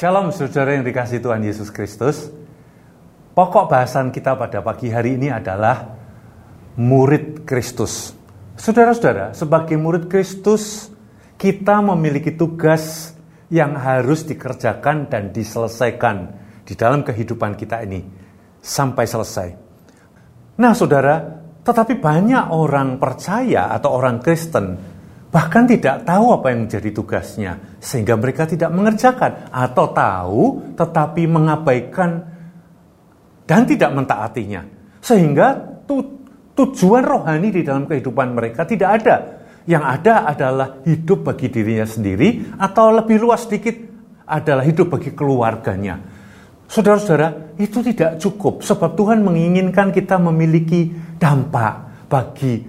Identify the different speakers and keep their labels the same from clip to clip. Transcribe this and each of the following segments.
Speaker 1: Shalom saudara yang dikasih Tuhan Yesus Kristus. Pokok bahasan kita pada pagi hari ini adalah murid Kristus. Saudara-saudara, sebagai murid Kristus, kita memiliki tugas yang harus dikerjakan dan diselesaikan di dalam kehidupan kita ini sampai selesai. Nah, saudara, tetapi banyak orang percaya atau orang Kristen bahkan tidak tahu apa yang menjadi tugasnya, sehingga mereka tidak mengerjakan, atau tahu tetapi mengabaikan dan tidak mentaatinya, sehingga tu, tujuan rohani di dalam kehidupan mereka tidak ada. Yang ada adalah hidup bagi dirinya sendiri, atau lebih luas sedikit adalah hidup bagi keluarganya. Saudara-saudara, itu tidak cukup, sebab Tuhan menginginkan kita memiliki dampak bagi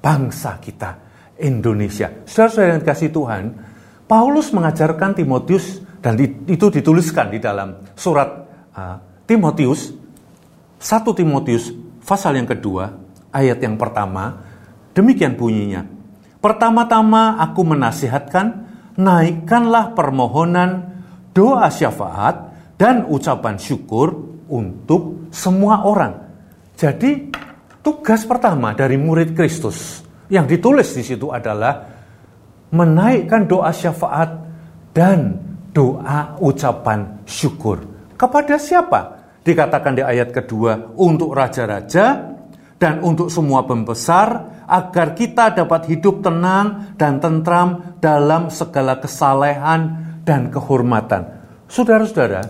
Speaker 1: bangsa kita Indonesia. Saudara-saudara yang dikasih Tuhan, Paulus mengajarkan Timotius dan itu dituliskan di dalam surat uh, Timotius 1 Timotius pasal yang kedua ayat yang pertama demikian bunyinya pertama-tama aku menasihatkan naikkanlah permohonan doa syafaat dan ucapan syukur untuk semua orang jadi tugas pertama dari murid Kristus yang ditulis di situ adalah menaikkan doa syafaat dan doa ucapan syukur. Kepada siapa? Dikatakan di ayat kedua, untuk raja-raja dan untuk semua pembesar, agar kita dapat hidup tenang dan tentram dalam segala kesalehan dan kehormatan. Saudara-saudara,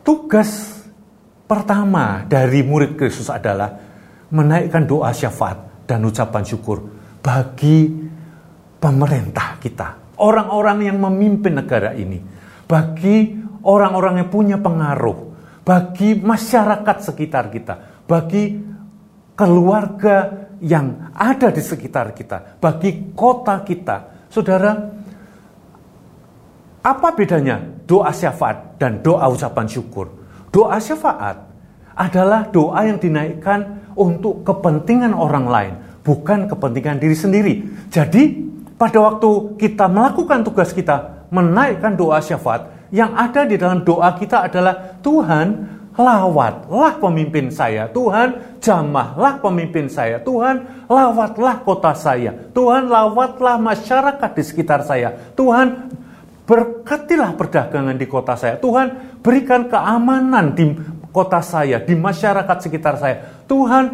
Speaker 1: tugas pertama dari murid Kristus adalah menaikkan doa syafaat dan ucapan syukur bagi pemerintah kita, orang-orang yang memimpin negara ini, bagi orang-orang yang punya pengaruh, bagi masyarakat sekitar kita, bagi keluarga yang ada di sekitar kita, bagi kota kita. Saudara, apa bedanya doa syafaat dan doa ucapan syukur? Doa syafaat adalah doa yang dinaikkan untuk kepentingan orang lain, bukan kepentingan diri sendiri. Jadi, pada waktu kita melakukan tugas kita, menaikkan doa syafaat, yang ada di dalam doa kita adalah Tuhan, lawatlah pemimpin saya. Tuhan, jamahlah pemimpin saya. Tuhan, lawatlah kota saya. Tuhan, lawatlah masyarakat di sekitar saya. Tuhan, berkatilah perdagangan di kota saya. Tuhan, berikan keamanan di kota saya, di masyarakat sekitar saya. Tuhan,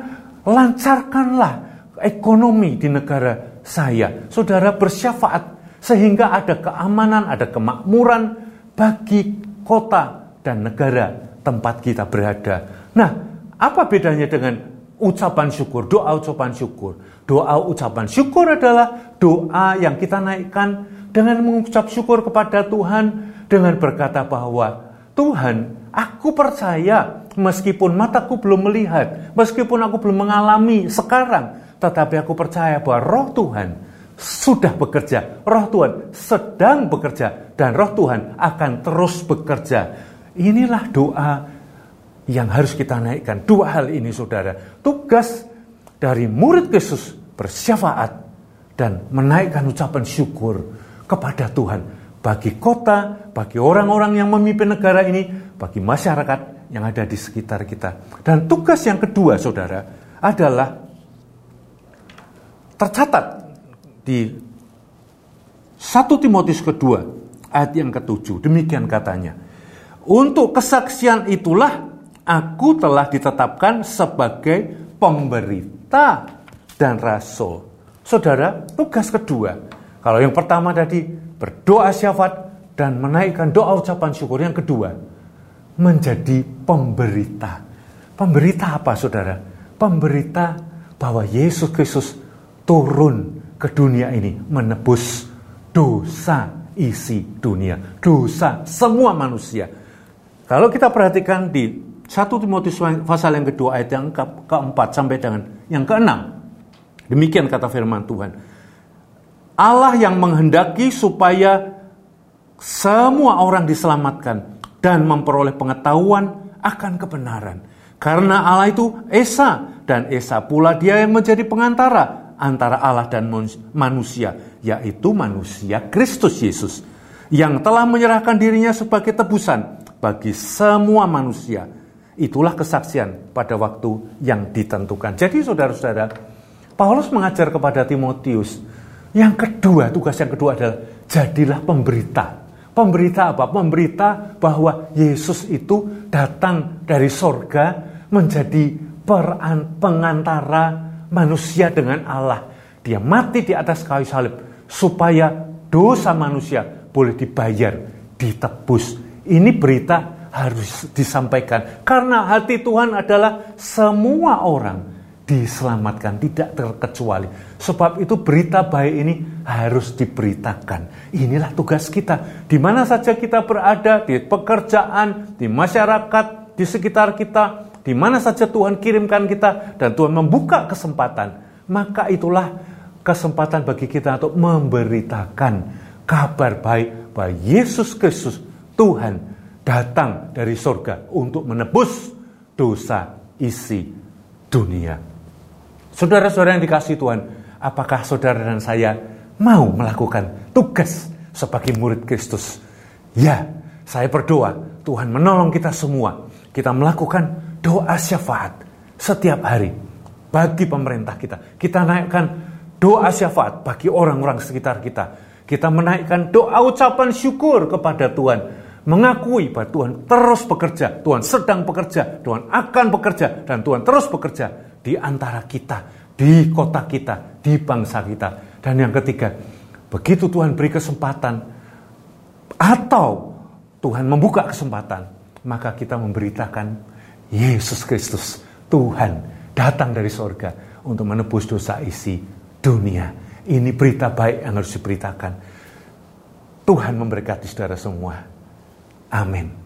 Speaker 1: lancarkanlah ekonomi di negara saya. Saudara bersyafaat sehingga ada keamanan, ada kemakmuran bagi kota dan negara tempat kita berada. Nah, apa bedanya dengan ucapan syukur, doa ucapan syukur? Doa ucapan syukur adalah doa yang kita naikkan dengan mengucap syukur kepada Tuhan dengan berkata bahwa Tuhan Aku percaya meskipun mataku belum melihat, meskipun aku belum mengalami sekarang, tetapi aku percaya bahwa roh Tuhan sudah bekerja, roh Tuhan sedang bekerja, dan roh Tuhan akan terus bekerja. Inilah doa yang harus kita naikkan. Dua hal ini saudara. Tugas dari murid Yesus bersyafaat dan menaikkan ucapan syukur kepada Tuhan bagi kota, bagi orang-orang yang memimpin negara ini, bagi masyarakat yang ada di sekitar kita. Dan tugas yang kedua, saudara, adalah tercatat di 1 Timotius kedua, ayat yang ketujuh. Demikian katanya. Untuk kesaksian itulah aku telah ditetapkan sebagai pemberita dan rasul. Saudara, tugas kedua. Kalau yang pertama tadi berdoa syafaat dan menaikkan doa ucapan syukur. Yang kedua, menjadi pemberita. Pemberita apa saudara? Pemberita bahwa Yesus Kristus turun ke dunia ini menebus dosa isi dunia. Dosa semua manusia. Kalau kita perhatikan di 1 Timotius pasal yang kedua ayat yang ke keempat sampai dengan yang keenam. Demikian kata firman Tuhan. Allah yang menghendaki supaya semua orang diselamatkan dan memperoleh pengetahuan akan kebenaran. Karena Allah itu Esa dan Esa pula dia yang menjadi pengantara antara Allah dan manusia, yaitu manusia Kristus Yesus. yang telah menyerahkan dirinya sebagai tebusan bagi semua manusia. Itulah kesaksian pada waktu yang ditentukan. Jadi saudara-saudara, Paulus mengajar kepada Timotius, yang kedua, tugas yang kedua adalah jadilah pemberita. Pemberita apa? Pemberita bahwa Yesus itu datang dari sorga menjadi peran, pengantara manusia dengan Allah. Dia mati di atas kayu salib supaya dosa manusia boleh dibayar, ditebus. Ini berita harus disampaikan karena hati Tuhan adalah semua orang diselamatkan, tidak terkecuali. Sebab itu berita baik ini harus diberitakan. Inilah tugas kita. Di mana saja kita berada, di pekerjaan, di masyarakat, di sekitar kita, di mana saja Tuhan kirimkan kita, dan Tuhan membuka kesempatan, maka itulah kesempatan bagi kita untuk memberitakan kabar baik bahwa Yesus Kristus, Tuhan, datang dari surga untuk menebus dosa isi dunia. Saudara-saudara yang dikasih Tuhan, apakah saudara dan saya mau melakukan tugas sebagai murid Kristus? Ya, saya berdoa Tuhan menolong kita semua. Kita melakukan doa syafaat setiap hari bagi pemerintah kita. Kita naikkan doa syafaat bagi orang-orang sekitar kita. Kita menaikkan doa ucapan syukur kepada Tuhan. Mengakui bahwa Tuhan terus bekerja, Tuhan sedang bekerja, Tuhan akan bekerja, dan Tuhan terus bekerja di antara kita, di kota kita, di bangsa kita. Dan yang ketiga, begitu Tuhan beri kesempatan atau Tuhan membuka kesempatan, maka kita memberitakan Yesus Kristus, Tuhan datang dari sorga untuk menebus dosa isi dunia. Ini berita baik yang harus diberitakan. Tuhan memberkati saudara semua. Amin.